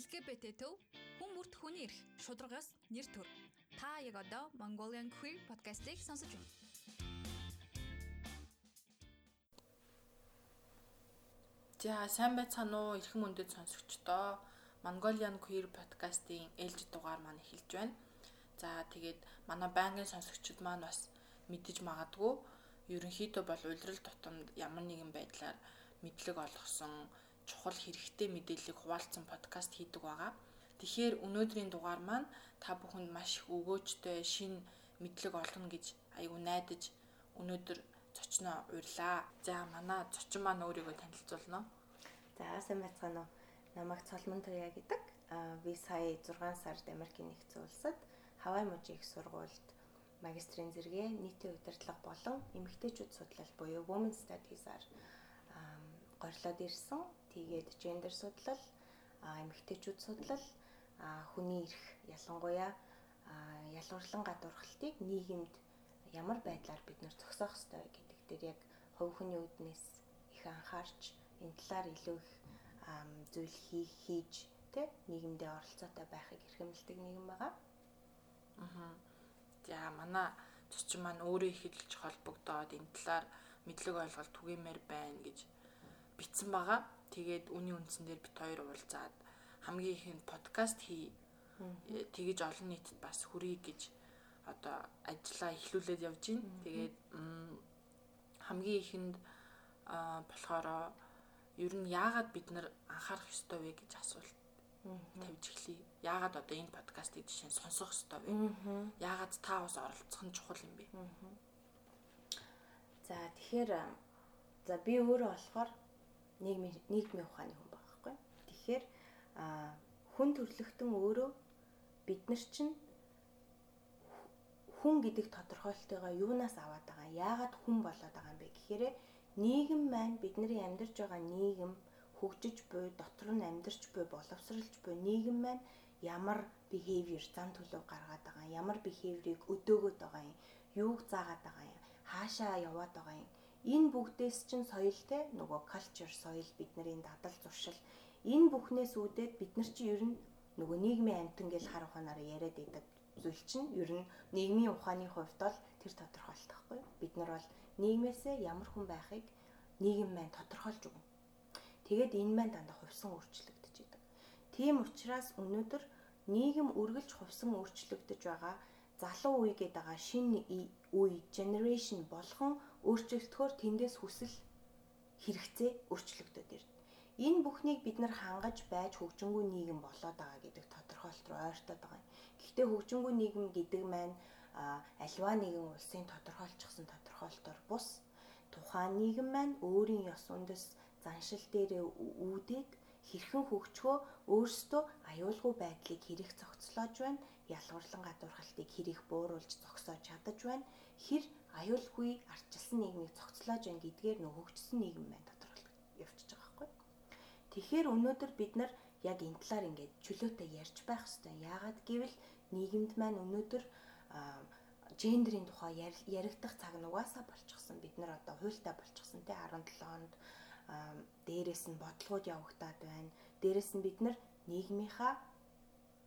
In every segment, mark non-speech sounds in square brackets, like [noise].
LGBT төв хүн бүрт хүний эрх шударгаас нэр төр. Та яг одоо Mongolian Queer podcast-ийг сонсож байна. За сайн байцгаана уу эрхэм мөндөд сонсогчдоо. Mongolian Queer podcast-ийн ээлж дугаар маань эхэлж байна. За тэгээд манай байнгын сонсогчид маань бас мэдэж магадгүй ерөнхийдөө бол улирал тутамд ямар нэгэн байдлаар мэдлэг олгосон чухал хэрэгтэй мэдээллийг хуваалцсан подкаст хийдэг байгаа. Тэгэхээр өнөөдрийн дугаар маань та бүхэнд маш их өгөөжтэй шин мэдлэг олгоно гэж айгүй найдаж өнөөдөр зочноо урьлаа. За манай зочин маань өөрийгөө танилцуулна. За сайн байцгаана уу. Намайг Цолмон Туя гэдэг. Аа би сая 6 сард Америкийн нэгдсэн улсад Хавай мужийн их сургуульд магистрийн зэрэгээ нийтийн удирдлага болон эмэгтэйчүүд судлал буюу Women Studies-аар горлоод ирсэн. Тэгээд гендер судлал, эмэгтэйчүүд судлал, хүний эрх ялангуяа ялгуурлан гадуурхалтыг нийгэмд ямар байдлаар бид нэр зогсоох ёстой гэдэг дээр яг хувь хүний үднээс их анхаарч энэ талаар илүү их зүйл хийх хийж тэ нийгэмдээ оролцоотой байхыг эрхэмлдэг нийгэм байгаа. Аа. За манай зочин маань өөрөө их хэлж холбогдоод энэ талаар мэдлэг ойлголт түгээмээр байна гэж битсэн байгаа. Тэгээд үний үндсэн дээр бит хоёр уулзаад хамгийн ихэнд подкаст хий. Тэгэж олон нийтэд бас хүрье гэж одоо ажиллаа эхлүүлээд явж байна. Тэгээд хамгийн ихэнд болохоор ер нь яагаад бид нар анхаарах ёстой вэ гэж асуулт тавьж эхлэе. Яагаад одоо энэ подкастыг жишээ нь сонсох ёстой вэ? Яагаад та бас оролцох нь чухал юм бэ? За тэгэхээр за би өөрөө болохоор нийгмийн нийгмийн ухааны хүн байхгүй. Тэгэхээр хүн төрлөختөн өөрөө бид нар чинь хүн гэдэг тодорхойлолтойгоо юунаас аваад байгаа яагаад хүн болоод байгаа юм бэ гэхээр нийгэм маань бидний амьдарч байгаа нийгэм хөгжиж буй дотор нь амьдарч буй боловсралж буй нийгэм маань ямар behavior зан төлөв гаргаад байгаа ямар behavior-ыг өдөөгöd байгаа юм юуг заагаад байгаа юм хаашаа яваад байгаа юм Энэ бүгдээс чинь соёл те нөгөө culture соёл бидний дадал зуршил энэ бүхнээс үүдээд бид нар чи ер нь нөгөө нийгмийн амтан гэж хар ухаанаараа яриад идэг зүйл чинь ер нь нийгмийн ухааны хувьд бол тэр тодорхойлт байхгүй бид нар бол нийгмээсээ ямар хүн байхыг нийгэм маань тодорхойлж өгнө. Тэгээд энэ маань дандаа хувьсан өөрчлөгдөж идэг. Тийм учраас өнөөдөр нийгэм үргэлж хувьсан өөрчлөгдөж байгаа залуу үе гэдэг байгаа шинэ үе generation болгон өөрчлөгдөхөөр тэндээс хүсэл хэрэгцээ өөрчлөгдөд ирнэ. Энэ бүхнийг бид нар хангаж байж хөгжингүй нийгэм болоод байгаа гэдэг тодорхойлт руу ойртоод байгаа. Гэхдээ хөгжингүй нийгэм гэдэг маань альва нэгэн улсын тодорхойлчихсан тодорхойлтоор бус тухайн нийгэм маань өөрийн ёс үндэс заншил дээр үүдээд хэрхэн хөгжихөө өөрсдөө аюулгүй байдлыг хэрэг зохицлоож байна, ялгуурлан гадуурхалтыг хэрэг бууруулж зогсоож чадаж байна, хэр аюулгүй ардчилсан нийгмийг зохицлоож байна гэдгээр нөх хөгжсөн нийгэм маань тодорхойлж явчихж байгаа байхгүй. Тэгэхээр өнөөдөр бид нар яг энэ талаар ингээд чөлөөтэй ярьж байх хэрэгтэй. Яагаад гэвэл нийгэмд маань өнөөдөр гендерийн тухай яригдах цаг нь угаасаа болчихсон. Бид нар одоо хуйлтай болчихсон тий 17 онд дээрээс нь бодлогод явагтаад байна. Дээрээс нь бид нар нийгмийнхаа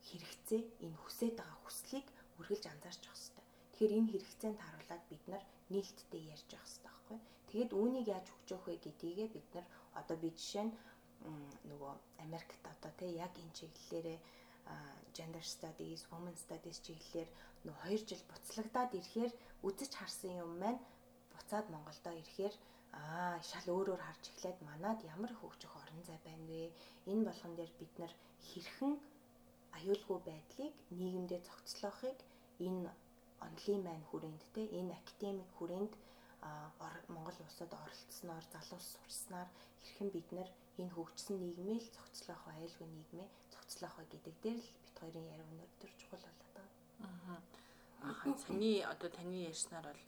хэрэгцээ энэ хүсэж байгаа хүслийг үргэлж анзаарч явах хэрэгтэй. Тэгэхээр энэ хэрэгцээнд харуулад бид нар нээлттэй ярьж явах хэрэгтэй байхгүй. Тэгээд үүнийг яаж хөгжөөх вэ гэдгийгээ бид нар одоо би жишээ нь нөгөө Америкт одоо тий яг энэ чиглэлээрээ gender studies, women studies чиглэлээр нөө 2 жил буцлагдаад ирэхээр үзэж харсан юм маань буцаад Монголдо ирэхээр аа шал өөрөөр харж эхлээд манад ямар хөгжих орон зай байна вэ? Энэ болгон дээр бид нар хэрхэн аюулгүй байдлыг нийгэмдээ зохицлоохыг энэ онлайн маань хүрээнд те энэ академик хүрээнд Монгол улсад оролцсноор залуус сурснаар хэрхэн бид нар энэ хөгжсөн нийгмээ л зохицлоох аюулгүй нийгмээ зохицлоох гэдэг дээр л бит хоёрын яриа өнөөдөр чухал болоод байгаа. Аа. Таны одоо таны ярьснаар бол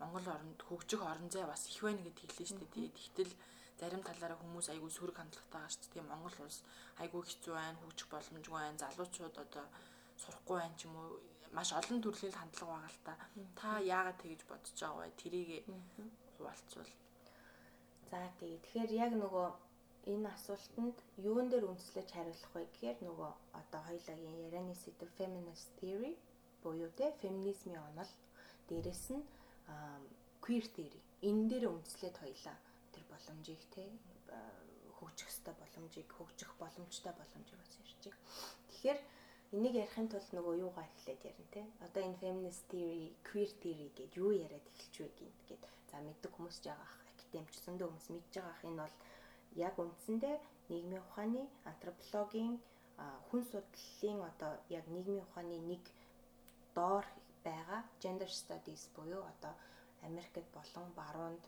Монгол оронд хөгжих орон зай бас их байна гэд хэллээ шүү дээ. Тэгтэл зарим талаараа хүмүүс айгүй сөрөг хандлагатай байгаа шүү дээ. Монгол улс айгүй хэцүү байна, хөгжих боломжгүй байна, залуучууд одоо сурахгүй байна ч юм уу маш олон төрлийн хандлага байгаа л та. Та яагаад тэгэж бодож байгаа вэ? Тэрийг хуваалцвал. За тэгээ тэгэхээр яг нөгөө энэ асуултанд юун дээр үндэслэж хариулах вэ гэхээр нөгөө одоо хоёулагийн ярианы сэдв feminist theory буюу те феминизмын онол дээрэс нь queer theory энэ дээр үндэслээд хоёлаа тэр боломжийг те хөгжих ёстой боломжийг хөгжих боломжтой боломжийг бас байгаа. Тэгэхээр энийг ярихын тулд нөгөө юугаа эхлээд ярина те. Одоо энэ feminist theory, queer theory гэж юу яриад эхэлж вэ гинт гэд. За мэддэг хүмүүс жаага ах, академич зөндөө хүмүүс мэдж байгаа ах энэ бол яг үндсэндээ нийгмийн ухааны антропологийн хүн судлалын одоо яг нийгмийн ухааны нэг доор байгаа gender studies буюу одоо Америкт болон баруунд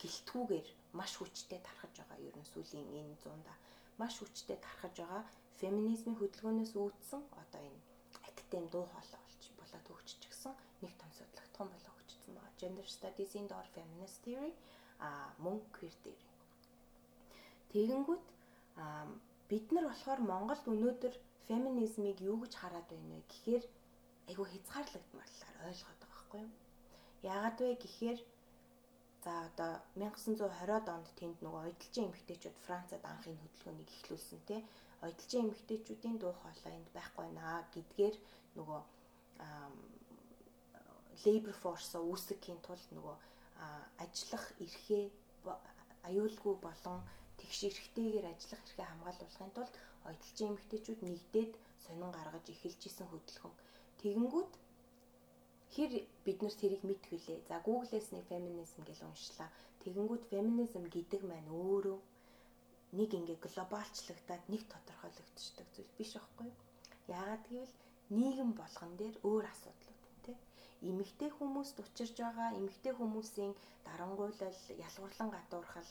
гэлтгүүгээр маш хүчтэй тархаж байгаа ер нь сүүлийн энэ зуунда маш хүчтэй тархаж байгаа феминизмын хөдөлгөөнөөс үүдсэн одоо энэ академи дуу хоолой болж болоод хөгжчихсэн нэг том судлагдсан болоо хөгжсөн байгаа. Gender studies-ийн доор feminist theory а мөн queer theory. Тэгэнгүүт бид нар болохоор Монголд өнөөдөр феминизмыг юу гэж хараад байна вэ гэхээр айгүй хязгаарлагдмарлаар ойлгоод байгаа байхгүй юу? Яагаад вэ гэхээр за одоо 1920-ад онд тэнд нөгөө ойдлжийн эмэгтэйчүүд Францад анхын хөдөлгөөнийг эхлүүлсэн тий. Ойдлжийн эмэгтэйчүүдийн дуу хоолой энд байхгүй наа гэдгээр нөгөө labor force үүсгэхийн тулд нөгөө ажиллах эрхээ аюулгүй болон тэгш эрхтэйгээр ажиллах эрхээ хамгаалуулахын тулд ойдлжийн эмэгтэйчүүд нэгдээд сонин гаргаж эхэлж исэн хөдөлгөөн. Тэгэнгүүт хэр бид нар тэрийг мэдхвүлээ. За Google-с нэг феминизм гэж уншлаа. Тэгэнгүүт феминизм гэдэг маань өөрөө нэг ингээ глобалчлагдаад нэг тодорхойлогдчихдаг зүйл биш байхгүй юу? Яагаад гэвэл нийгэм болгон дээр өөр асуудлууд те. Эмэгтэй хүмүүст учирж байгаа эмэгтэй хүмүүсийн дарангуйлал, ялгуурлан гадуурхал,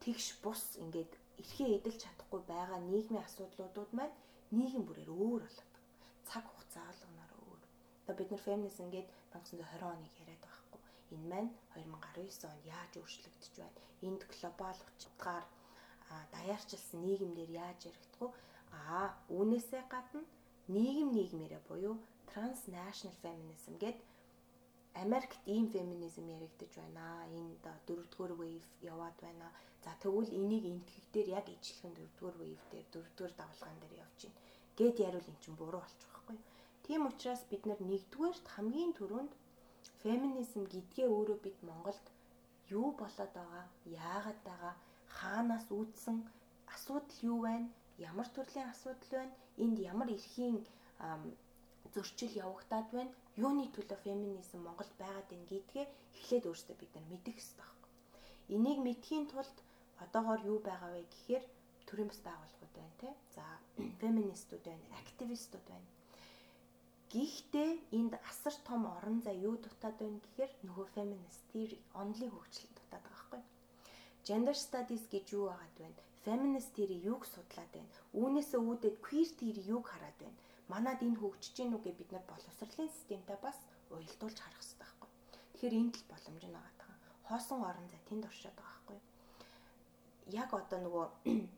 тэгш бус ингээд эрхээ эдэлж чадахгүй байгаа нийгмийн асуудлуудууд маань нийгэм бүрээр өөр болоод цаг заалганаар өөр. Одоо бид нар feminism гээд 1920 оныг яриад байхгүй. Энэ маань 2019 онд яаж өөрчлөгдөж байна? Энд глобал утгаар даяарчилсан нийгэмнэр яаж яригдгүү? Аа, үүнээсээ гадна нийгэм нийгмээрээ буюу transnational feminism гээд Америкт ийм феминизм яригдж байна. Энэ дөрөвдүгээр wave яваад байна. За тэгвэл энийг энтгэх дээр яг ижилхэн дөрөвдүгээр wave дээр дөрөвдүгээр давлгаан дээр явж байна. Гэт яривал эн чинь буруу болчих Тийм учраас бид нар нэгдүгээрт хамгийн түрүүнд феминизм гэдгээ өөрөө бид Монголд юу болоод байгаа, яагаад байгаа, хаанаас үүдсэн, асуудал юу байна, ямар төрлийн асуудал байна, энд ямар эрхийн зөрчил явагдаад байна, юуны төлөө феминизм Монголд байгаад байна гэдгээ эхлээд өөрсдөө бид нар мэдэх хэрэгтэй байхгүй. Энийг мэдхийн тулд одоогоор юу байгаа вэ гэхээр төрийн бас байгууллагууд байна те. За [clears throat] феминистүүд байна, активистүүд байна. Гэхдээ энд асар том орон зай юу дутаад байна гэхээр нөгөө feminist theory онлын хөгжил дутаад байгаа байхгүй. Gender studies гэж юу байгаад байна? Feminist theory юуг судлаад байна? Үүнээсээ үүдээд queer theory юуг хараад байна? Манад энэ хөгжиж гин үгээ бид нар боловсролын системтэй бас уялдуулж харах хэрэгтэй байхгүй. Тэгэхээр энд л боломж нь байгаа. Хоосон орон зай тэнд оршоод байгаа байхгүй. Яг одоо нөгөө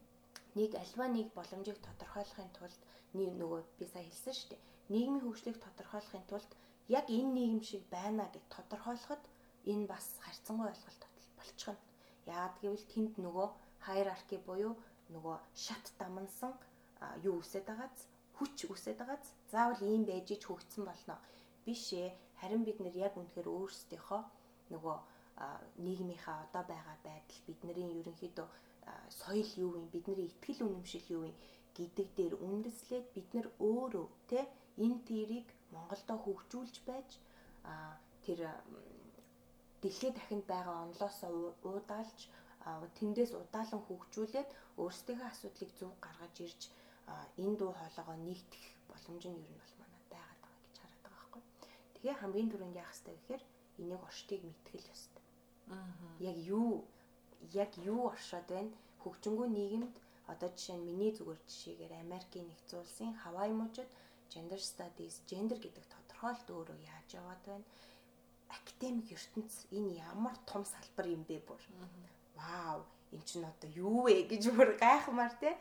[clears throat] нэг альва нэг боломжийг тодорхойлохын тулд нөгөө би сая хэлсэн шүү дээ. Нийгмийн хөгжлийг тодорхойлохын тулд яг энэ нийгэм шиг байна гэж тодорхойлоход энэ бас харьцангуй ойлголт болчихно. Яагаад гэвэл тэнд нөгөө хайрарки буюу нөгөө шат дамнсан юу үсээд байгааз хүч үсээд байгааз заавал ийм байж ич хөгцсөн болно. Биш ээ. Харин бид нэр яг үнэхээр өөрсдийнхөө нөгөө нийгмийнхаа одоо байгаа байдал бидний ерөнхийдөө соёл юу вэ? Бидний ихтгэл үнэмшил юу вэ? гэдэг дээр үндэслээд бид нар өөрөө те энэ тэрийг Монголдо хөгжүүлж байж тэр дэлхийд дахинд байгаа онлоосоо уудаалж тэндээс удаалan хөгжүүлээд өөрсдийнхөө асуудлыг зөв гаргаж ирж энэ дуу хоолойгоо нэгтгэх боломж нь ер нь бол манад байгаад байгаа гэж хараад байгаа байхгүй. Тэгээ хамгийн түрүүнд яах хэрэгтэй гэхээр энийг оршдыг мэтгэл ёстой. Аа. Яг юу яг юу оршоод байна? Хөгжингүү нийгэмд одоо жишээ нь миний зүгээр жишээгээр Америкийн нэгдсэн улсын Хавай мужид gender studies, gender гэдэг тодорхойлт өөрөө яаж яваад байна? Академик ертөнц энэ ямар том салбар юм бэ бүр. Вау, эн чинь одоо юу вэ гэж бүр гайхмаар те.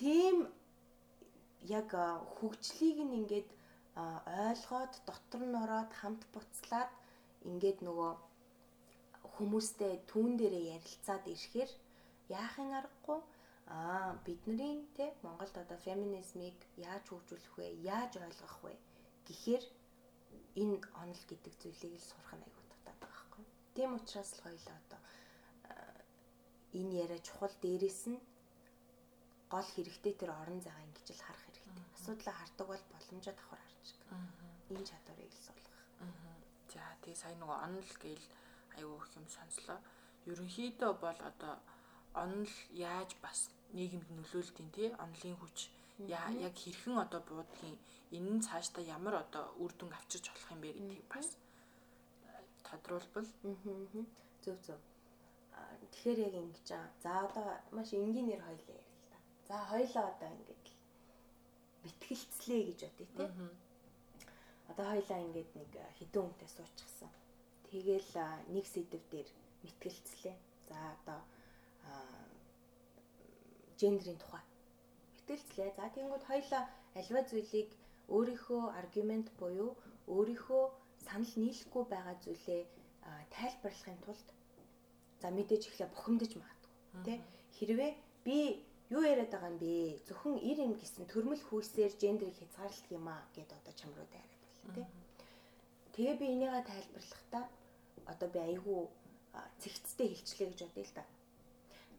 Тийм яг хөгжлийг нь ингээд ойлгоод дотор нь ороод хамт буцлаад ингээд нөгөө хүмүүстэй түүн дээрээ ярилцаад ирэхээр яахын аргагүй аа бидний те Монголд одоо феминизмыг яаж хөгжүүлэх вэ? Яаж ойлгох вэ? гэхээр энэ онол гэдэг зүйлийг л сурах нь аюул татаад байгаа байхгүй. Тийм учраас л хоёлаа одоо энэ яриа чухал дээрээс нь гол хэрэгтэй тэр орон зайгаа ингэж л харах хэрэгтэй. Асуудлаа хардаг бол боломжоо давхар харж байгаа. Энэ чадварыг л суулгах. За тий сая нөгөө онол гээл аюу их юм сонслоо. Ерөнхийдөө бол одоо онол яаж бас нийгэмд нөлөөлтийн тий онлын хүч яг хэрхэн одоо буудгийн энэ нь цаашдаа ямар одоо үр дүн авчирч болох юм бэ гэдгийг бас тодруулбал зөв зөв. Тэгэхээр яг ингэж байгаа. За одоо маш энгийнээр хоёлаа ярил л да. За хоёлаа одоо ингэж битгэлцлээ гэж бодъё тий. Одоо хоёлаа ингэж нэг хідэн хүнтэй суучихсан. Тэгэл нэг сэдв дээр мэтгэлцлээ. За одоо гендрийн тухай. Мэтгэлцлээ. За тэгэнгүүт хоёлаа альва зүйлийг өөрийнхөө аргумент буюу өөрийнхөө санал нийлэхгүй байгаа зүйлээ тайлбарлахын тулд за мэдээж ихлэ бухимдаж магадгүй тий хэрвээ би юу яриад байгаа юм бэ? Зөвхөн ир юм гэсэн төрмөл хүйсээр гендрийг хязгаарлах юм аа гэд одоо чамруу дайраад байна тий тэгээ би энийгээ тайлбарлахдаа одоо би айгүй цэгцтэй хэлчлээ гэж бодъё л да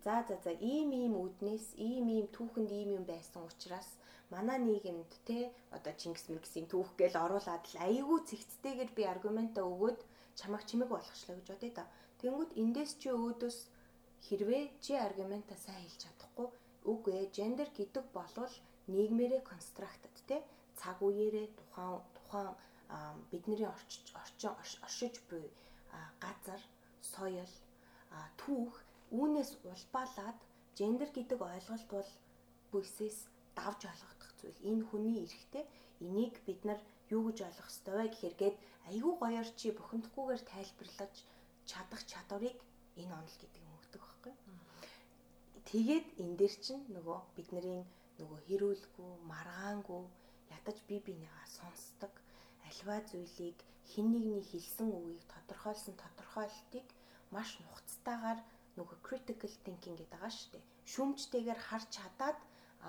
за за за ийм ийм үднээс ийм ийм түүхэнд ийм юм байсан учраас манай нийгэмд те одоо Чингис Миксийн түүх гээл оруулаад л айгүй цэгцтэйгээр би аргументаа өгөөд чамайг чимэг болгочлаа гэж бодъё да. Тэнгүүд эндээс чи өөдөөс хэрвээ чи аргументаа сайн хэлж чадахгүй үгүй ээ гендер гэдэг болвол нийгмээрээ констрактед те цаг үеэрээ тухайн тухайн бидний орчин оршиж буй газар соёл түүх үүнээс улбаалаад гендер гэдэг ойлголт бол бүсээс давж ойлгох зүйл. Энэ хүний эрхтэй. Энийг бид нар юу гэж ойлгох ёстой вэ гэхээр гээд айгүй гоёор чи бухимдахгүйгээр тайлбарлаж чадах чадварыг энэ онол гэдэг юм өгдөг байхгүй. Тэгээд энэ дээр чинь нөгөө бидний нөгөө хэрүүлгүй, маргаангүй ятаж бие бинийгаа сонсдог альва зүйлийг хин нэгний хэлсэн үгийг тодорхойлсон тодорхойлтыг маш нухацтайгаар нөгөө critical thinking гэдэг байгаа шүү дээ. Шүмжтэйгээр харж чадаад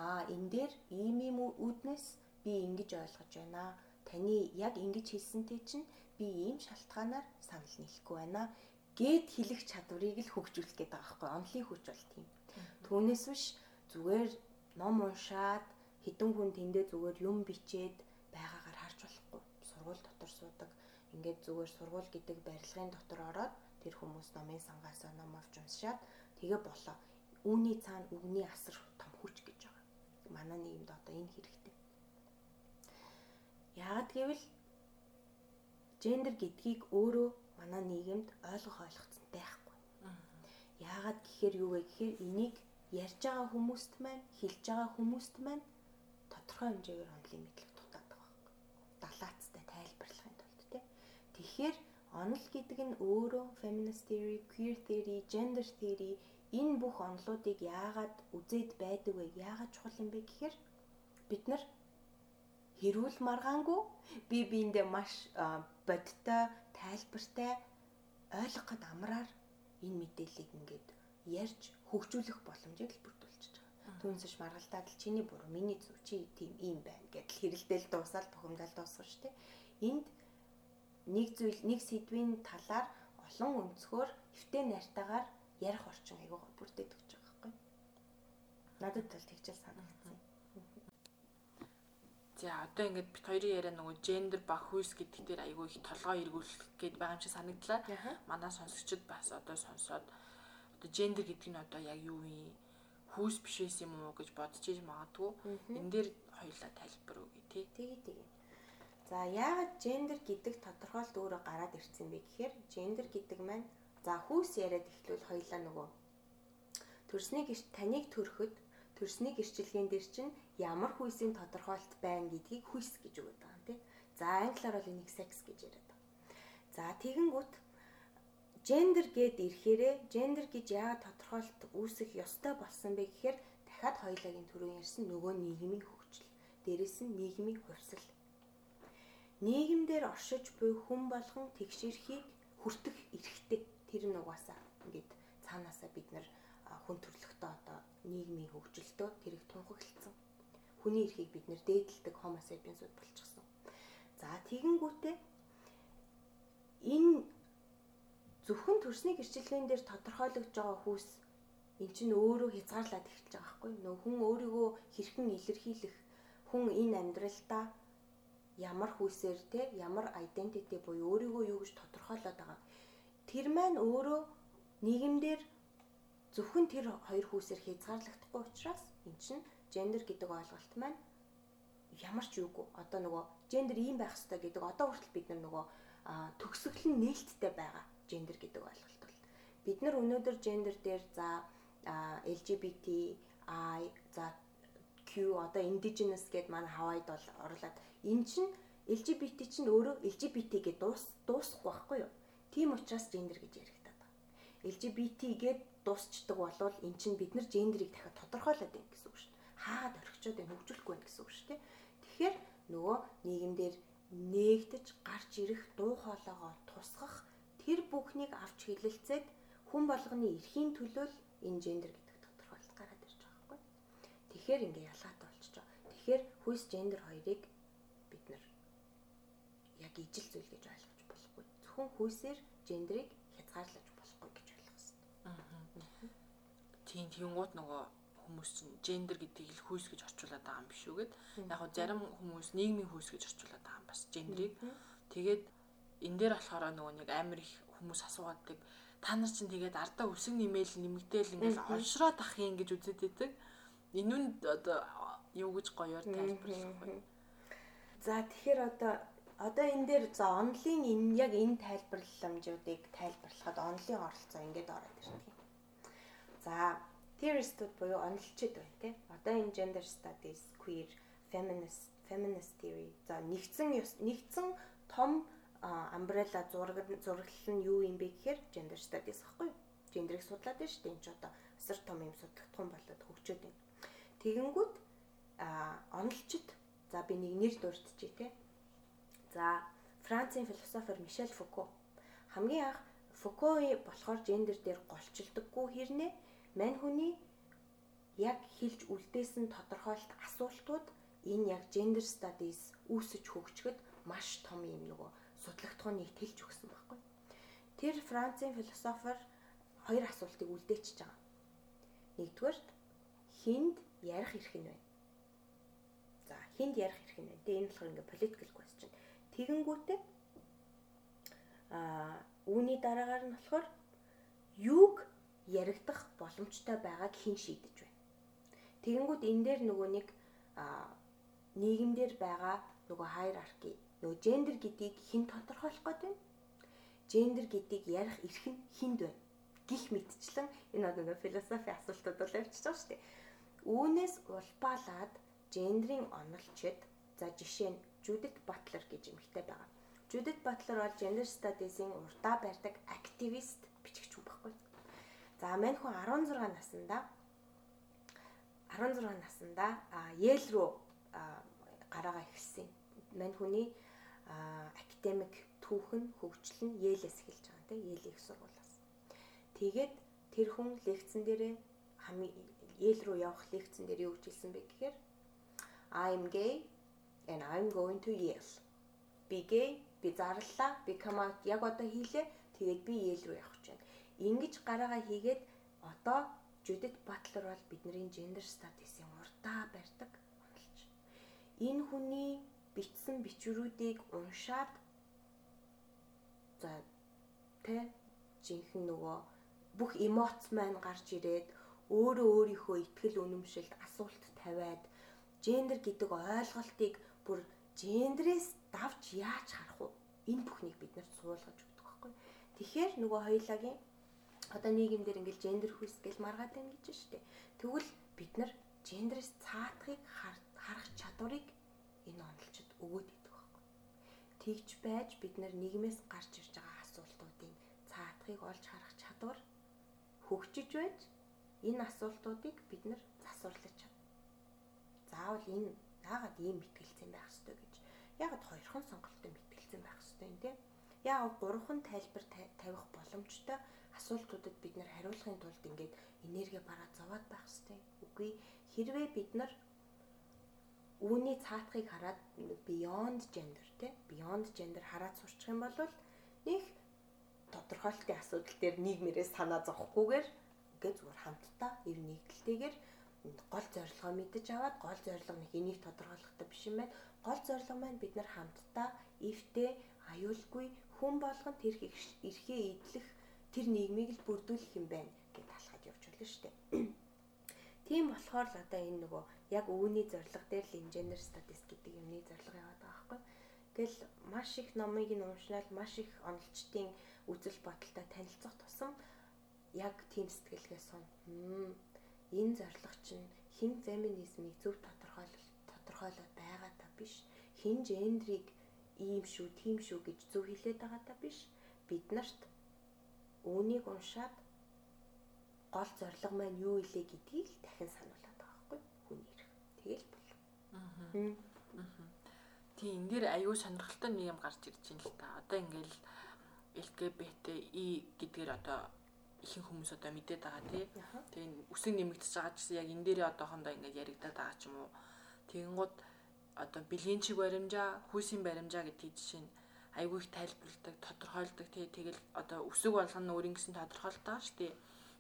аа энэ дээр ийм ийм үүднээс би ингэж ойлгож байна. Таны яг ингэж хэлсэнтэй чинь би ийм шалтгаанаар санал нийлэхгүй байна гэд хэлэх чадварыг л хөгжүүлэх гээд байгаа байхгүй онлын хүч бол тийм. Түүнээс биш зүгээр ном уншаад хідэн хүн тэндээ зүгээр юм бичээд байгаагаар харж болохгүй. Сургууль дотор суудаг. Ингээд зүгээр сургууль гэдэг барилгын дотор ороод тэр хүмүүс номын сангаас ном авч уншаад тэгээ болоо. Үүний цаана үгний асар том хүч гэж байгаа манай нийгэмд одоо энэ хэрэгтэй. Яагад гэвэл гендер гэдгийг өөрөө манай нийгэмд ойлгох ойлгоцсон байхгүй. Яагаад гэхээр юу вэ гэхээр энийг ярьж байгаа хүмүүст маань хэлж байгаа хүмүүст маань тодорхой хэмжээгээр онлын мэдлэг дутаад байгаа байхгүй. Далаацтай тайлбарлахын тулд тий. Тэгэхээр онол гэдэг нь өөрөө feminist theory, queer theory, gender theory энэ бүх онолуудыг яагаад үзээд байдаг вэ? Яагаад чухал юм бэ гэхээр бид нар хэрүүл маргаангүй би биэндээ маш бодтой, тайлбартай ойлгоход амраар энэ мэдээллийг ингээд ярьж хөгжүүлэх боломжийг л бүрдүүлчихэж байгаа. Түүнсэж маргалтаад л чиний буруу, миний зөв, чи тийм ийм байна гэдэл хэрэлдээл дуусаад бухимдал дуусах шүү дээ. Энд нэг зүйл, нэг сэдвийн талаар олон өнцгөр эвтэй найртайгаар ярих орчин айгүй гоо бүрдээд өгч байгаа байхгүй. Надад бол тэгжэл санагдсан. За одоо ингээд бит хоёрын яриа нөгөө гендер ба хүйс гэдэг дээр айгүй их толгоо эргүүлэх гээд байгаа юм шиг санагдлаа. Манай сонсогчид бас одоо сонсоод одоо гендер гэдэг нь одоо яг юу юм хүүс бишээс юм уу гэж бодож иж магадгүй. Энэ дээр хоёулаа тайлбар өгье тий. Тэгээ тэгээ. За яагаад гендер гэдэг тодорхойлт өөрөө гараад ирсэн бэ гэхээр гендер гэдэг маань За хүүс яриад эхлүүл хоёлаа нөгөө төрсний гэрч таныг төрөхөд төрсний гэрчлэгийн дээр чинь ямар хүйсийн тодорхойлт байна гэдгийг хүйс гэж өгöd байгаа юм тий. За англиар бол энийг sex гэж яриад байгаа. За тэгэнгүүт gender гэд ирэхээрээ gender гэж яагаад тодорхойлт үүсэх ёстой болсон бэ гэхээр дахиад хоёулагийн төрөө ярьсан нөгөө нийгмийн хөгжил. Дээрэс нь нийгмийн хувьсал. Нийгэмдэр оршиж буй хүн болгон тэгшэрхийг хүртэх эрхтэй тэр нь угаасаа ингээд цаанаасаа бид нар хүн төрөлхтөө одоо нийгмийн хөгжилтөө тэрийг тунхаглалцсан. Хүний эрхийг бид нэр дээдэлдэг homo sapiens-ууд болчихсон. За тэгэнгүүтээ энэ зөвхөн төрсний гэрчлэлийн дээр тодорхойлогдож байгаа хүүс эн чинь өөрөө хязгаарлаад эхэлж байгаа байхгүй нөө хүн өөрийгөө хэрхэн илэрхийлэх хүн энэ амьдралдаа ямар хүүсээр те ямар identity буюу өөрийгөө юу гэж тодорхойлоод байгаа. Тэр маань өөрөө нийгэмдэр зөвхөн тэр хоёр хүүсээр хязгаарлагдахгүй учраас эн чинь гендер гэдэг ойлголт маань ямар ч юугүй одоо нөгөө гендер ийм байх хэрэгтэй гэдэг одоо хүртэл бид нар нөгөө төгсгөл нь нээлттэй байгаа гендер гэдэг ойлголт бол. Бид нар өнөөдөр гендер дээр за LGBT I за Q одоо indigenous гэд манай хавайд бол орлоод эн чинь LGBT чинь өөрөө LGBT гэж дуус дуусахгүй байхгүй юу? Тийм учраас гендер гэж яригдаад байгаа. LGBT гэд дуусчдаг болвол эн чинь бид нар гендерийг дахиад тодорхойлоод байна гэсэн үг шүү дээ. Хаагаад орхичод байна хөгжүүлэхгүй байна гэсэн үг шүү дээ. Тэгэхээр нөгөө нийгэмдэр нээгдэж гарч ирэх дуу хоолойгоо тусгах тэр бүхнийг авч хилэлцээд хүн болгоны эрхийн төлөө энэ гендер гэдэг тодорхойлолт гараад ирж байгаа байхгүй. Тэгэхээр ингээ ялгаатай болчихж байгаа. Тэгэхээр хүйс гендер хоёрыг яг ижил зүйл гэж ойлгож болохгүй. Зөвхөн хүйсээр гендерийг хязгаарлаж болохгүй гэж ойлгох хэрэгтэй. Тийм тиймгууд нөгөө хүмүүс чинь гендер гэдгийг л хүйс гэж орчуулад байгаа юм биш үү гэд. Яг хөө зарим хүмүүс нийгмийн хүйс гэж орчуулад байгаа юм бас гендрийг. Тэгээд энэ дээр болохоор нөгөө нэг амар их хүмүүс асуугадаг та нар чинь тэгээд ардаа өсөг нэмэл нэмэгдээл ингээл олшроод ах юм гэж үзээд байдаг. Энэ нь одоо юу гэж гоёор тайлбарлах вэ? За тэгэхээр одоо одоо энэ дээр за онлын энэ яг энэ тайлбарламжуудыг тайлбарлахад онлын оролцоо ингээд ороод ирдэг. За theorist-ууд буюу онолчид байна тий. Одоо энэ gender studies, queer, feminist, feminist theory. За нэгдсэн нэгдсэн том umbrella зураг зураглал нь юу юм бэ гэхээр gender studies аахгүй юу? Гендрийг судлаад байна шүү дээ. Энд ч одоо асар том юм судлагдсан болоод хөгжөөд байна. Тэгэнгүүт а онолчид за би нэг нэр дурдчихъя те. За Францын философер Мишель Фуко хамгийн анх Фукои болохоор гендер дээр голчилдоггүй хэрнээ Мань хүний яг хэлж үлдээсэн тодорхойлт асуултууд энэ яг gender studies үүсэж хөгжөхөд маш том юм нөгөө судлагдхууныг тэлж өгсөн байхгүй. Тэр Францын философер хоёр асуултыг үлдээчихэж байгаа. Нэгдүгээрт хинд ярих эрх нь байна. За хинд ярих эрх нь байна. Тэгээ энэ болохоор ингээ political question. Тэгэнгүүтээ аа үүний дараагаар нь болохоор юуг яригдах боломжтой байгааг хэн шийдэж байна. Тэгэнгүүт энэ дээр нөгөө нэг нийгэмдэр байгаа нөгөө хайрарки нөгөө гендер гэдгийг хэн тодорхойлох гээд байна? Гендер гэдгийг ярих эрх нь хүнд байна? Гих мэдчлэн энэ одоо философи асуултууд бол явчихж байгаа шүү дээ. Үүнээс улбаалаад гендрийн онолчид за жишээ нь Judith Butler гэж эмэгтэй байгаа. Judith Butler бол gender studies-ийн урдаа барьдаг активист бичигч хүн баггүй. За мань хүн 16 наснда 16 наснда Йейл рүү гараагаа эхэлсэн. Мань хүний академик түүхэн хөгжил нь Йейлээс эхэлж байгаа тийм Йейл их сургуулиас. Тэгээд тэр хүн лекцэн дээрээ хамгийн Йейл рүү явах лекцэн дээр юу гэж хэлсэн бэ гэхээр I'm gay and I'm going to Yale. Би gay, би зарлаа, би come out яг одоо хийлээ. Тэгээд би Йейл рүү явах гэж байна ингэж гараагаа хийгээд одоо Judith Butler бол бидний gender studies-ийн урдаа барьдаг онолч. Энэ хүний бичсэн бичвэрүүдийг уншаад за тэ жинхэнэ нөгөө бүх эмоц маань гарч ирээд өөрөө өөрийнхөө ихтгэл үнэмшилд асуулт тавиад гендер гэдэг ойлголтыг бүр гендрээс давж яаж харах вэ? Энэ бүхнийг бид нарт суулгаж өгдөг байхгүй. Тэгэхээр нөгөө хоёулагийн одоо нийгэмдэр ингээл гендер хүйс гэл маргаад байна гэж штэ. Тэгвэл бид нар гендерээс цаатахыг харах чадварыг энэ онолчод өгөөд идэх байхгүй. Тэгж байж бид нар нийгмээс гарч ирж байгаа асуултуудын цаатахыг олж харах чадвар хөгжиж байж энэ асуултуудыг бид нар засварлаж чадна. Заавал энэ яагаад ийм мэтгэлцэн байх ёстой гэж яагаад хоёрхан сонголттой мэтгэлцэн байх ёстой юм те? Яагаад гурван тайлбар тавих боломжтой асуултуудад бид нар хариулахын тулд ингээд энерги бараад зовоод байх хэрэгтэй. Үгүй хэрвээ бид нар үүний цаатахыг хараад beyond gender те beyond gender хараад сурчих юм бол нэг тодорхойлтын асуудал дээр нийгмээрээ санаа зовхгүйгээр ингээд зүгээр хамтдаа ир нэгдэлтэйгээр гол зорилгоо мэдэж аваад гол зорилго нэг энийг тодорхойлохтой биш юм байна. Гол зорилго маань бид нар хамтдаа эвтэй аюулгүй хүн болгон тэр эрхээ эдлэх тэр нийгмийг л бүрдүүлэх юм байна гэж талхаж явж болно шүү дээ. [clears throat] Тийм болохоор л одоо энэ нөгөө яг өвөний зорилго дээр л инженер статист гэдэг юмны зорилго яваад байгаа байхгүй. Гэл маш их номыг нь уншнаад маш их онолчдын үзэл бодолтой танилцах тусам яг тийм сэтгэлгээ сон. Энэ зорилго чинь хин феминизмыг зөв тодорхойлол тодорхойлоод байгаа та биш. Хин гендрийг ийм шүү, тийм шүү гэж зөв хэлээд байгаа та биш. Бид нарт үүнийг уншаад гол зорилго маань юу илээ гэдгийг дахин сануулад байгаа байхгүй хүний ирэх. Тэгэл бол. Аа. Тийм энэ дээр аюу сонирхолтой нэг юм гарч ирж байна л та. Одоо ингээл LGBTI гэдгээр одоо ихэнх хүмүүс одоо мэдээд байгаа тий. Тэгээ үсэг нэмэгдэж байгаа ч гэсэн яг энэ дээрээ одоохондоо ингээд яригадаад байгаа ч юм уу. Тэгэнгүүт одоо бэлгийн чиг баримжаа, хүйсийн баримжаа гэдгийг жишээ нь айгүй их тайлбарладаг, тодорхойлдог тий. Тэгэл одоо үсэг болгоно нь өөрийн гэсэн тодорхойлтоо шүү дээ.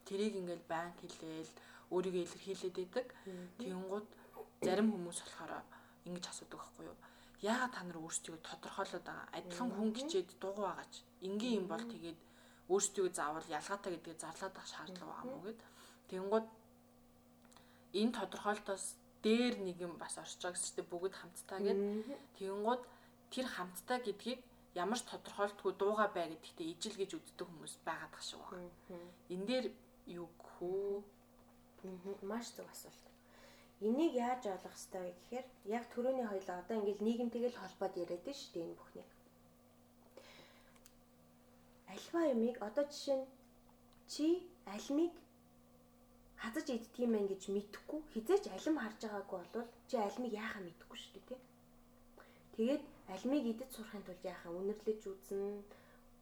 Тэрийг ингээд банк хэлээл өөрийгөө илэрхийлээд байдаг. Тэгэнгүүт зарим хүмүүс болохоор ингэж асуудаг байхгүй юу? Яагаад та нар өөрсдөө тодорхойлоод байгаа? Адилхан хүн гिचээд дуугүй байгаач. Ингийн юм бол тэгээд өөрсдөө заавал ялгаатай гэдгээ зарлаад авах шаардлага байгаа мó гэд. Тэнгууд энэ тодорхойлолтоос дээр нэг юм бас орж байгаа гэжтэй бүгд хамтдаа гэд. Тэнгууд тэр хамтдаа гэдгийг ямар ч тодорхойлтгүй дууга бай гэдэгтээ ижил гэж үздэг хүмүүс байгаад тах шиг байна. Энэ дээр юу гэх үү? Маш зөв асуулт. Энийг яаж ойлгох ёстой вэ гэхээр яг төрөний хоёлоо одоо ингээл нийгэмтэйг л холбоод яриад нь шүү дээ энэ бүхнийг альва юмыг одоо жишээ нь чи альмыг хазаж идтiin мэн гэж мэдхгүй хизээч алим харж байгаагүй бол чи альмыг яахаа мэдэхгүй шүү дээ тий. Тэгээд альмыг идэж сурахын тулд яахаа үнэрлэж үзнэ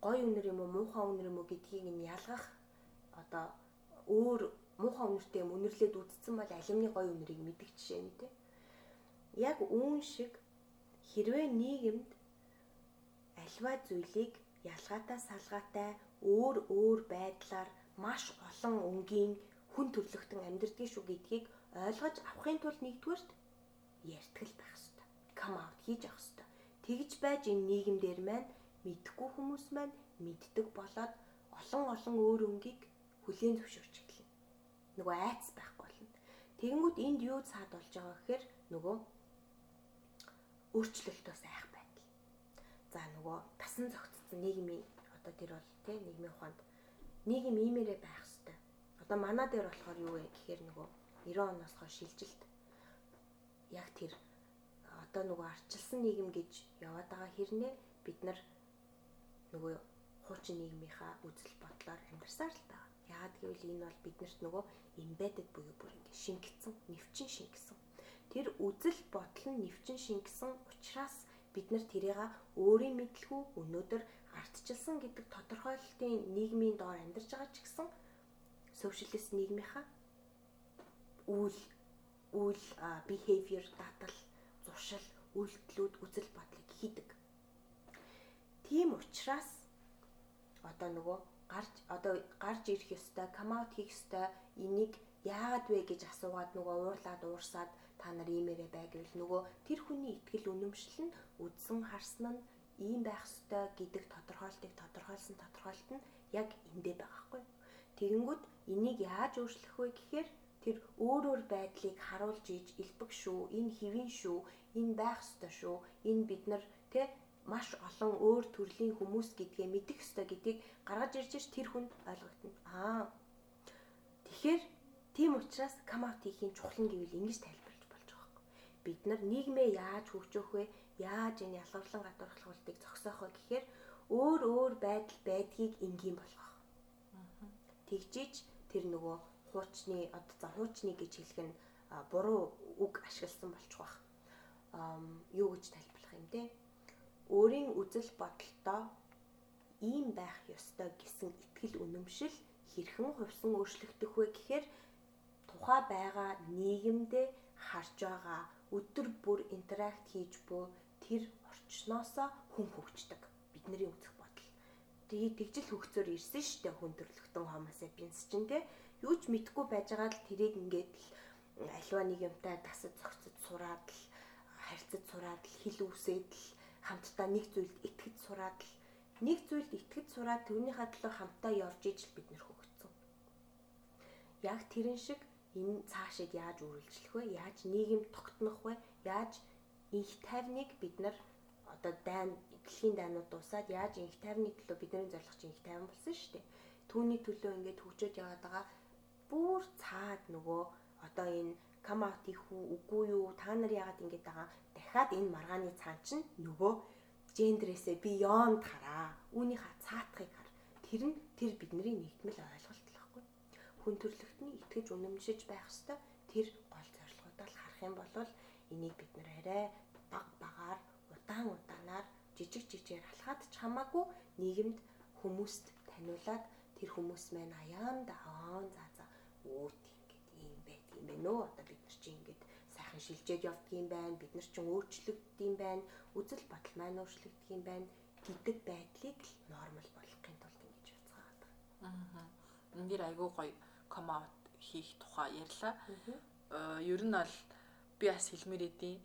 гой үнэр юм уу муухай үнэр юм уу гэдгийг нь ялгах одоо өөр муухай үнэртэй юм үнэрлээд үдцсэн бол алимны гой үнэрийг мэдэх жишээ нь тий. Яг үүн шиг хэрвээ нийгэмд альва зүйлийг ялгаатай салгаатай өөр өөр байдлаар маш олон өнгийн хүн төрлөختөн амьдрдгийг шүү гэдгийг ойлгож авахын тулд нэгдүгээрт ярьтгэл байх хэрэгтэй. Come out хийж авах хэрэгтэй. Тэгж байж энэ нийгэмдэр маань мэдхгүй хүмүүс маань мэддэг болоод олон олон өөр өнгийг хүлээн зөвшөөрч эхэлнэ. Нөгөө айц байхгүй болно. Тэгэнгүүт энд юу цаад болж байгаа гэхээр нөгөө өөрчлөлтөөс айх байдал. За нөгөө тасан зогц болсон нийгмийн одоо тэр бол тий нийгмийн ухаанд нийгэм иймэрэ байх хэвээр. Одоо манаа дээр болохоор юу вэ гэхээр нөгөө 90 оноос хойш шилжилт яг тэр одоо нөгөө арчилсан нийгэм гэж яваад байгаа хэрнээ бид нар нөгөө хуучин нийгмийнхаа үзэл бодлоор амьдарсаар л таа. Яагаад гэвэл энэ бол биднэрт нөгөө embedded буюу бүр ингэ шингэсэн, нэвчин шингэсэн. Тэр үзэл бодол нь нэвчин шингэсэн учраас бид нар тэрийг өөрийн мэдлгүй өнөөдөр ардчилсан гэдэг тодорхойлолтын нийгмийн доор амьдарч байгаа ч гэсэн socialist нийгмийнхаа үйл үйл behavior дадал зуршил үйлдэлүүд үзэл бодлыг хийдэг. Тийм учраас одоо нөгөө гарч одоо гарч ирэх ёстой, come out хийх ёстой энийг яагаад вэ гэж асуугаад нөгөө уурлаад уурсаад та нар иймэрэ бай гэвэл нөгөө тэр хүний ихтгэл үнэмшил нь үдсэн харсан нь ийм байх ёстой гэдэг тодорхойлтыг тодорхойлсон тодорхойлт нь яг эндээ байгаа хгүй. Тэгэнгүүт энийг яаж өөрчлөх вэ гэхээр тэр өөр өөр байдлыг харуулж ийж элбэг шүү, энэ хэвэн шүү, энэ байх ёстой шүү, энэ бид нар тэ маш олон өөр төрлийн хүмүүс гэдгээ мэдэх ёстой гэдгийг гаргаж ирж ш тэр хүнд ойлгогдно. Аа. Тэгэхээр тийм учраас камаутихийн чухал нь гэвэл ингэж юм Бид нар нийгмээ яаж хөгжөөх вэ? яаж энэ ялгарлан гадуурхалгуултыг зогсоох вэ гэхээр өөр өөр байдал байдгийг энгийн болгох. Тэгжиж тэр нөгөө хуучны одоо за хуучны гэж хэлэх нь буруу үг ашигласан болчих واخ. Ам юу гэж тайлбарлах юм те? Өөрийн үзэл бодолтой ийм байх ёстой гэсэн итгэл үнэмшил хэрхэн хувьсан өөрчлөгдөх вэ гэхээр тухай байгаа нийгэмдээ харж байгаа өдөр бүр интеракт хийж буй тэр орчноосоо хүн хөгждөг. Бидний үзэх бодол. Тэгээ тэгжил хөгцөөр ирсэн штэ хүн төрлөختөн homo sapiens чинь те юу ч мэдгүй байж байгаа л тэрийг ингээд л альва нэг юмтай дасаж зогцож сураад л харьцаж сураад л хил үсээд л хамтдаа нэг зүйлд итгэж сураад л нэг зүйлд итгэж сураад түүнийхээ төлөө хамтдаа явж ижил бид нэр хөгжсөн. Яг тэрэн шиг энэ цаашид яаж үргэлжлэх вэ? Яаж нийгэм тогтнох вэ? Яаж инх тайвныг бид нар одоо дайн дэлхийн дайнууд дуусаад яаж инх тайвны төлөө бидний зорилго чинь инх тайван болсон шүү дээ. Түүний төлөө ингээд хөгжөөд яваад байгаа бүр цаад нөгөө одоо энэ come out их үгүй юу та нар яагаад ингэж байгаа дахиад энэ маргааны цаан чинь нөгөө гендерээсээ beyond хараа үүнийхээ цаатахыг хар тэр нь тэр бидний нэгтмэл ойлголт хүн төрлөختний итгэж үнэмшиж байх хэвээр тэр гол зорилгоудаа л харах юм бол энийг бид нэр арай баг багаар удаан удаанаар жижиг жижигээр алхаад ч хамаагүй нийгэмд хүмүүст таниулаад тэр хүмүүс маань аяан даан за за өөт ингээд юм байт юм байна уу? Одоо бид нар чи ингээд сайхан шилжээд явдаг юм байна. Бид нар ч өөрчлөгддөг юм байна. Үзэл бодол маань өөрчлөгддөг юм байна гэдэг байдлыг л нормал болгохын тулд ингэж байгаа. Аа. Энд дэр айгүй гоё come out хийх тухай ярьлаа. Аа ер нь бол би бас хэлмээр идэв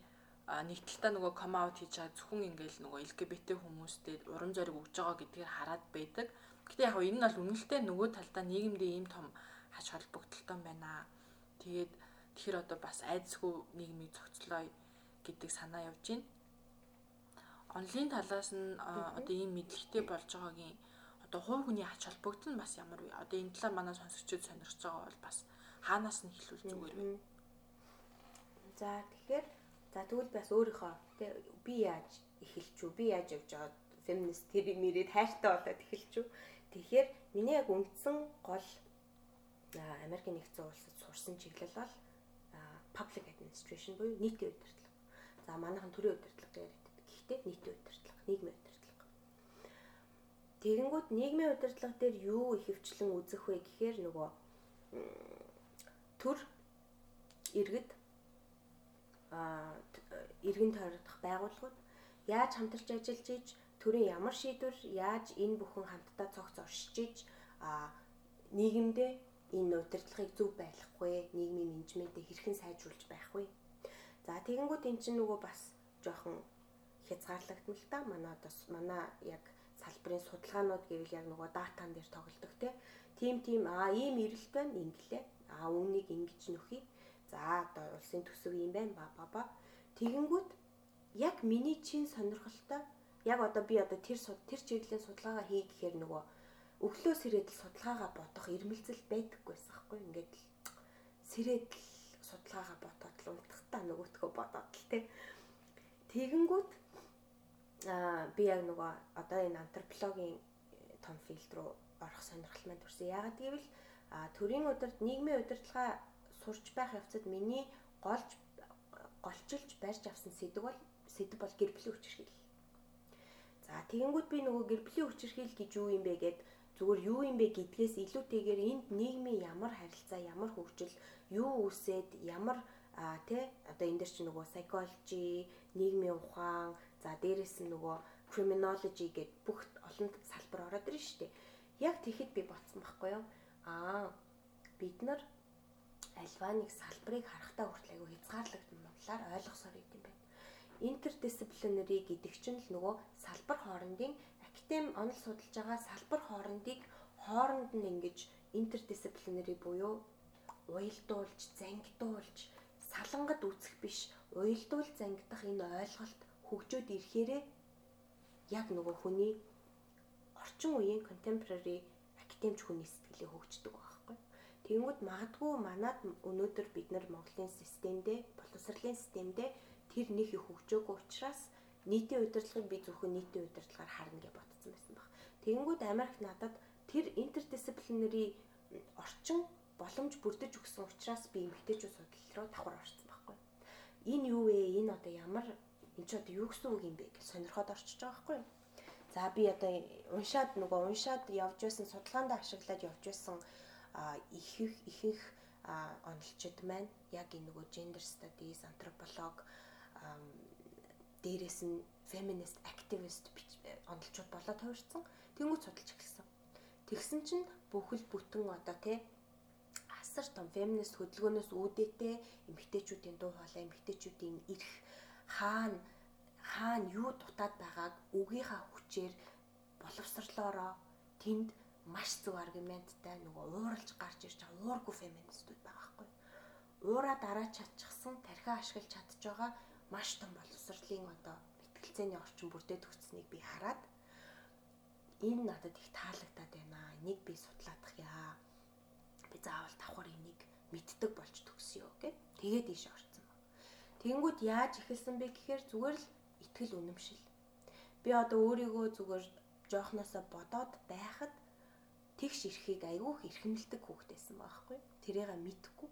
а нэг талтаа нөгөө come out хийж байгаа зөвхөн ингээл нөгөө LGBT хүмүүстэй урам зориг өгж байгаа гэдгийг хараад байдаг. Гэтэ яг энэ нь бол үнэлтэй нөгөө талдаа нийгэмдээ ийм том хач холбогдолтой байна. Тэгээд тэгэхээр одоо бас айдсгүй нийгмийг зохицлоо гэдэг санаа явж байна. Онлайн талаас нь одоо ийм мэдлэгтэй болж байгаагийн одоо хувь хүний хач холбогдол нь бас ямар вэ? Одоо энэ талаар манай сонсогчид сонирхож байгаа бол бас хаанаас нь хэлвэл зүгээр вэ? За тэгэхээр За тэгвэл бас өөрийнхөө би яаж эхэлч үү? Би яаж явж байгаа феминист тэр мэрэд хайртай болоод эхэлч үү? Тэгэхээр миний яг үндсэн гол Америк нэгдсэн улсад сурсан чиглэл бол public administration буюу нийтийн удирдлага. За манайхан төрийн удирдлага яриад. Гэхдээ нийтийн удирдлага, нийгмийн удирдлага. Тэгэнгүүт нийгмийн удирдлага дээр юу ихэвчлэн үзэх вэ гэхээр нөгөө төр иргэд иргэн тойрогдох байгууллагууд. Яаж хамтарч ажиллаж иж төрийн ямар шийдвэр яаж энэ бүхэн хамтдаа цогц оршиж иж нийгэмдээ энэ удирдлагыг зөв байлгах вэ нийгмийн менежментээ хэрхэн сайжруулж байх вэ? За тэгэнгүүт эн чинь нөгөө бас жоохон хязгаарлагдсан л та. Манай одоо манай яг салбарын судалгаанууд гэвэл яг нөгөө датан дээр тоглодог те тим тим а ийм ирэлт байна инглээ а үүнийг ингэж нөхий За одоо улсын төсөв юм байна ба ба ба. Тэгэнгүүт яг миний чин сонирхолтой яг одоо би одоо тэр тэр чиглэлийн судалгаагаа хий гэхээр нөгөө өглөө сэрээд л судалгаагаа бодох ирмэлзэл байдаггүйсэн байхгүй ингээд л сэрээд л судалгаагаа бодоод л унтахтаа нөгөөтгөө бодоод л тий. Тэгэнгүүт аа би яг нөгөө одоо энэ антропологийн том филд рүү орох сонирхол маань төрсөн. Яагаад гэвэл төрийн удирд нийгмийн удирдлага сурч байх явцад миний голж голчилж барьж авсан сэдв бол сэдв бол гэр бүлийн хүчирхийлэл. За тэгэнгүүт би нөгөө гэр бүлийн хүчирхийлэл гэж юу юм бэ гэд зүгээр юу юм бэ гэдгээс илүүтэйгээр энд нийгмийн ямар харилцаа, ямар хөгжил, юу үсээд, ямар а тий одоо энэ дэр чи нөгөө psychology, нийгмийн ухаан, за дээрэс нь нөгөө criminology гэд бүх олон салбар ороод ирнэ шүү дээ. Яг тэгэхэд би бодсон байхгүй юу? Аа бид нар альва нэг салбарыг харахтаа хүртэл айгүй хязгаарлагдсан бодлоор ойлгосоор идэм байна. Интердисциплинери гэдэг чинь л нөгөө салбар хоорондын академи онол судалж байгаа салбар хоорондыг хооронд нь ингэж интердисциплинери буюу уялдуулж, зангидуулж, салангад үүсэх биш, уялдуул зангидах энэ ойлголт хөгжөөд ирэхээрээ яг нөгөө хүний орчин үеийн contemporary академич хүний сэтгэлээ хөгждөг Тэнгүүд магадгүй манад өнөөдөр бид нар Монголын системдээ, боловсролын системдээ тэр нэг их хөгжөөгүй учраас нийтийн удирдлагыг би зөвхөн нийтийн удирдлагаар харна гэж бодсон байсан баг. Тэнгүүд Америк надад тэр интердисциплинери орчин боломж бүрдэж өгсөн учраас би эмгтээчүүд судлал руу давхар орсон байхгүй. Энэ юу вэ? Энэ одоо ямар энэ ч одоо юу гэсэн үг юм бэ гэж сонирхоод орчиж байгаа байхгүй. За би одоо уншаад нөгөө уншаад явж байсан судалгаанд ашиглаад явж байсан их их их их онолчид маань яг энэ нөгөө gender studies, антрополог дээрээс нь feminist activist онолчууд болоод хувирсан. Тэнгүүд судалж эхэлсэн. Тэгсэн чинь бүхэл бүтэн одоо тий асар том feminist хөдөлгөөнөөс үүдээтэй эмэгтэйчүүдийн дуу хоолой, эмэгтэйчүүдийн эрх хаана хаана юу дутаад байгааг үгийнхаа хүчээр боловсрлоороо тэнд маш зөв аргументтай нөгөө ууралж гарч ирж байгаа уургүй феминистүүд байгаа хгүй. Уураа дараа чадчихсан тархиа ашиглаж чадж байгаа маш том боловсрлын одоо мэтгэлцээний орчин бүрдээд өгцнийг би хараад энэ надад их таалагдаад байна. Энийг би судлаадах яа. Би заавал давхар энийг мэддэг болж төгсөё гэд тэгээд ийш орсон. Тэнгүүд яаж эхэлсэн бэ гэхээр зүгээр л итгэл үнэмшил. Би одоо өөрийгөө зүгээр жоохносоо бодоод байхад тэгш ирэхийг айгүйх эрхэмлдэг хүүхдээсэн байхгүй. Тэрийг мэдхгүй.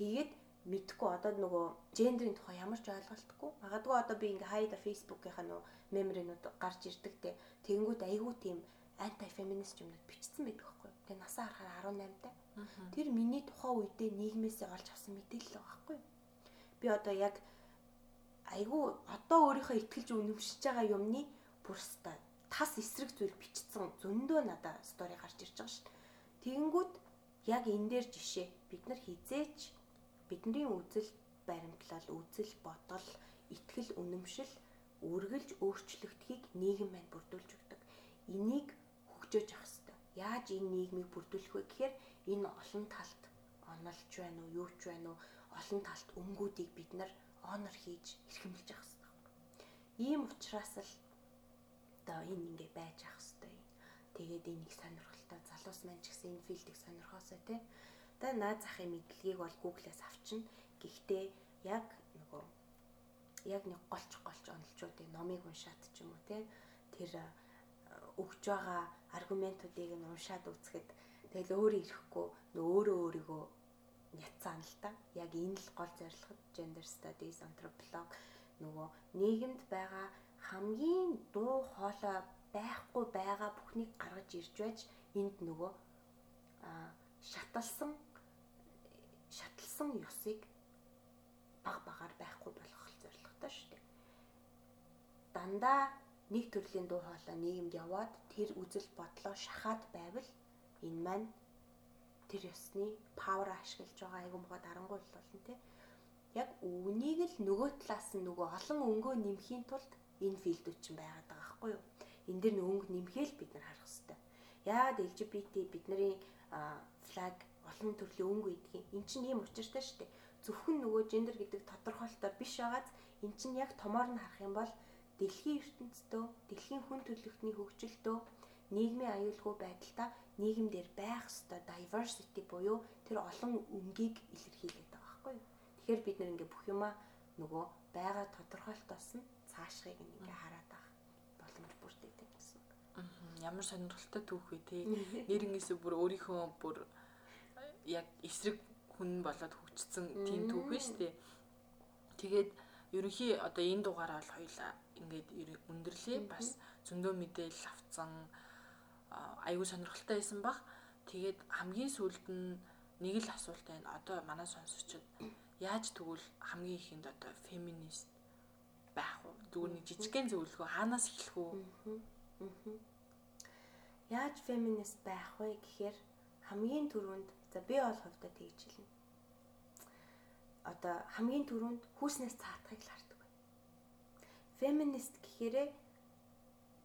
Тэгээд мэдхгүй одоо нөгөө гендрийн тухай ямар ч ойлголтгүй. Магадгүй одоо би ингээ хайда фейсбુકийнхаа нөгөө меморинууд гарч ирдэг те. Тэнгүүд айгүй тийм анти феминист юмнууд бичсэн байдаг байхгүй. Тэгээ насаа харахаар 18 таа. Тэр миний тухайн үедээ нийгмээсээ олж авсан мэдээлэл байгаа байхгүй. Би одоо яг айгүй одоо өөрийнхөө ихтгэлж үнэмшиж байгаа юмны бүрстэ тас эсрэг зүйл бичсэн зөндөө надад стори гарч ирж байгаа шүү дээ. Тэгэнгүүт яг энэ дээр жишээ бид нар хизээч бидний үзэл баримтлал, үзэл бодол, итгэл үнэмшил үргэлж өөрчлөгдөхийг нийгэм маань бүрдүүлж өгдөг. Энийг хөгжөөж авах. Яаж энэ нийгмийг бүрдүүлэх вэ гэхээр энэ олон талт онолж байна уу, юу ч байна уу, олон талт өмгүүдийг бид нар онор хийж эрхэмлэж явах хэрэгтэй. Ийм учраас л одоо энэ ингээ байж ах хэвээр. Тэгээд энийг сонирхолтой залуус маань ч гэсэн энэ филдийг сонирхоосоо тий. Одоо наад захын мэдлэгийг бол Google-аас авчин. Гэхдээ яг нөгөө яг нэг голч голч онолчуудын номыг уншаад ч юм уу тий. Тэр өгж байгаа аргументуудыг нь уншаад үзэхэд тэгэл өөрөө ирэхгүй өөрөө өөрийгөө няцаана л та. Яг энэ л гол зорилго gender studies anthropology нөгөө нийгэмд байгаа хамгийн дуу хоолой байхгүй байгаа бүхнийг гаргаж ирж байж энд нөгөө шаталсан шаталсан ёсыг баг багаар байхгүй болгох зорилготой шүү дээ. Дандаа нэг төрлийн дуу хоолой нийгэмд яваад тэр үзэл бодлоо шахаад байвал энэ маань тэр ёсны павер ашиглаж байгаа айгуу мохоо дарангуй болно те. Яг үнийг л нөгөө талаас нь нөгөө олон өнгөө нэмхийн тулд энэ филдүүд чинь байгаад байгаа байхгүй юу? Энэ дэр өнгө нэмхэл бид нар харах хэрэгтэй. Яагаад LGBT бидний флаг олон төрлийн өнгө гэдгийг эн чинь ийм учиртай шүү дээ. Зөвхөн нөгөө гендер гэдэг тодорхойлолтоор биш байгааз эн чинь яг томоор нь харах юм бол дэлхийн ертөнцийн дэлхийн хүн төрөлхтний хөгжилтөө нийгмийн аюулгүй байдалтай нийгэмдэр байх ёстой diversity буюу тэр олон өнгийг илэрхийлээд байгаа байхгүй юу. Тэгэхээр бид ингээ бүх юмаа нөгөө байгаа тодорхойлтоос нь цаашхыг ингээ хараад байгаа боломж бүрдээдэг гэсэн. Ямар сонирхолтой түүх вэ те. [laughs] Нэрнгээсээ бүр өөрийнхөө бүр яг эсрэг хүн болоод хөгжсөн тийм түүх вэ штэ. Тэгээд ерөнхий одоо энэ дугаараа бол хоёлаа ингээд өндөрлөө бас зөндөө мэдээлэл авцсан аюу сонирхолтой байсан баг. Тэгээд хамгийн сүүлд нь нэг л асуулт байна. Одоо манай сонсогчид яаж тэгвэл хамгийн ихэнд одоо феминист байх вэ? Зүгээр нэг жижигхэн зөвлөгөө хаанаас эхлэх вэ? Яаж феминист байх вэ гэхээр хамгийн түрүүнд за би бол хувьдаа тэгж хэлнэ. Одоо хамгийн түрүүнд хүүснээс цаатахыг л. Феминист гэхээрээ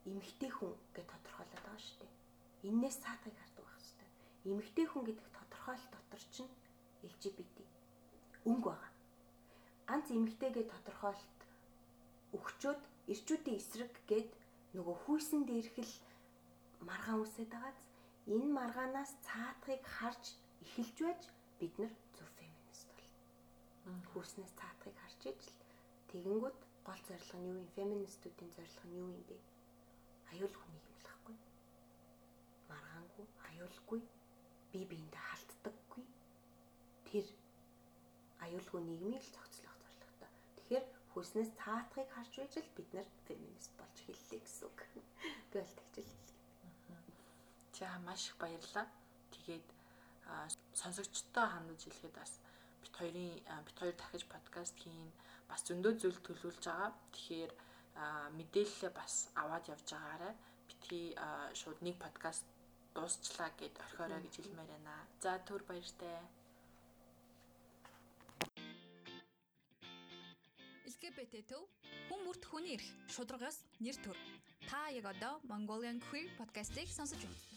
эмэгтэй хүн гэж тодорхойлоод байгаа шүү дээ. Иннээс цаатахыг хардаг байх хэрэгтэй. Эмэгтэй хүн гэдэг тодорхойлолт дотор чинь LGBT өнгө байгаа. Ганц эмэгтэйгээ тодорхойлолт өгчөөд эрчүүдийн эсрэг гээд нөгөө хүүсэн дээрх л маргаан үсээд байгааз энэ маргаанаас цаатахыг харж эхэлж байж бид нар зөв феминист бол. Хүүснээс цаатахыг харж ижил тэгэнгүүт гол зорилго нь юу юм? Феминистүүдийн зорилго нь юу юм бэ? Аюул хүнийг хэмлэхгүй. Маргаангүй, аюулгүй, бие биендээ халтдаггүй. Тэр аюулгүй нийгмийг л зохицлох зорилготой. Тэгэхээр хөлснөөс цаатахыг харж байж л бид нар феминист болж хэллээ гэсэн үг. [laughs] Би бол тэгж л хэллээ. За маш их баярлалаа. Тэгээд сонсогчтой хандаж хэлэхэд бас бит хоёрын бит хоёр дахиж подкаст хийн бас зөндөө зүйл төлөвлөж байгаа. Тэгэхээр мэдээлэлээ бас аваад явж байгаарай. Битгий шууд нэг подкаст дуусчлаа гэд орхиорой гэж хэлмээр байна. За түр баяртай. LGBT төв хүн бүрт хүний эрх шударгаас нэр төр. Та яг одоо Mongolian Queer podcast-ийг сонсож байна.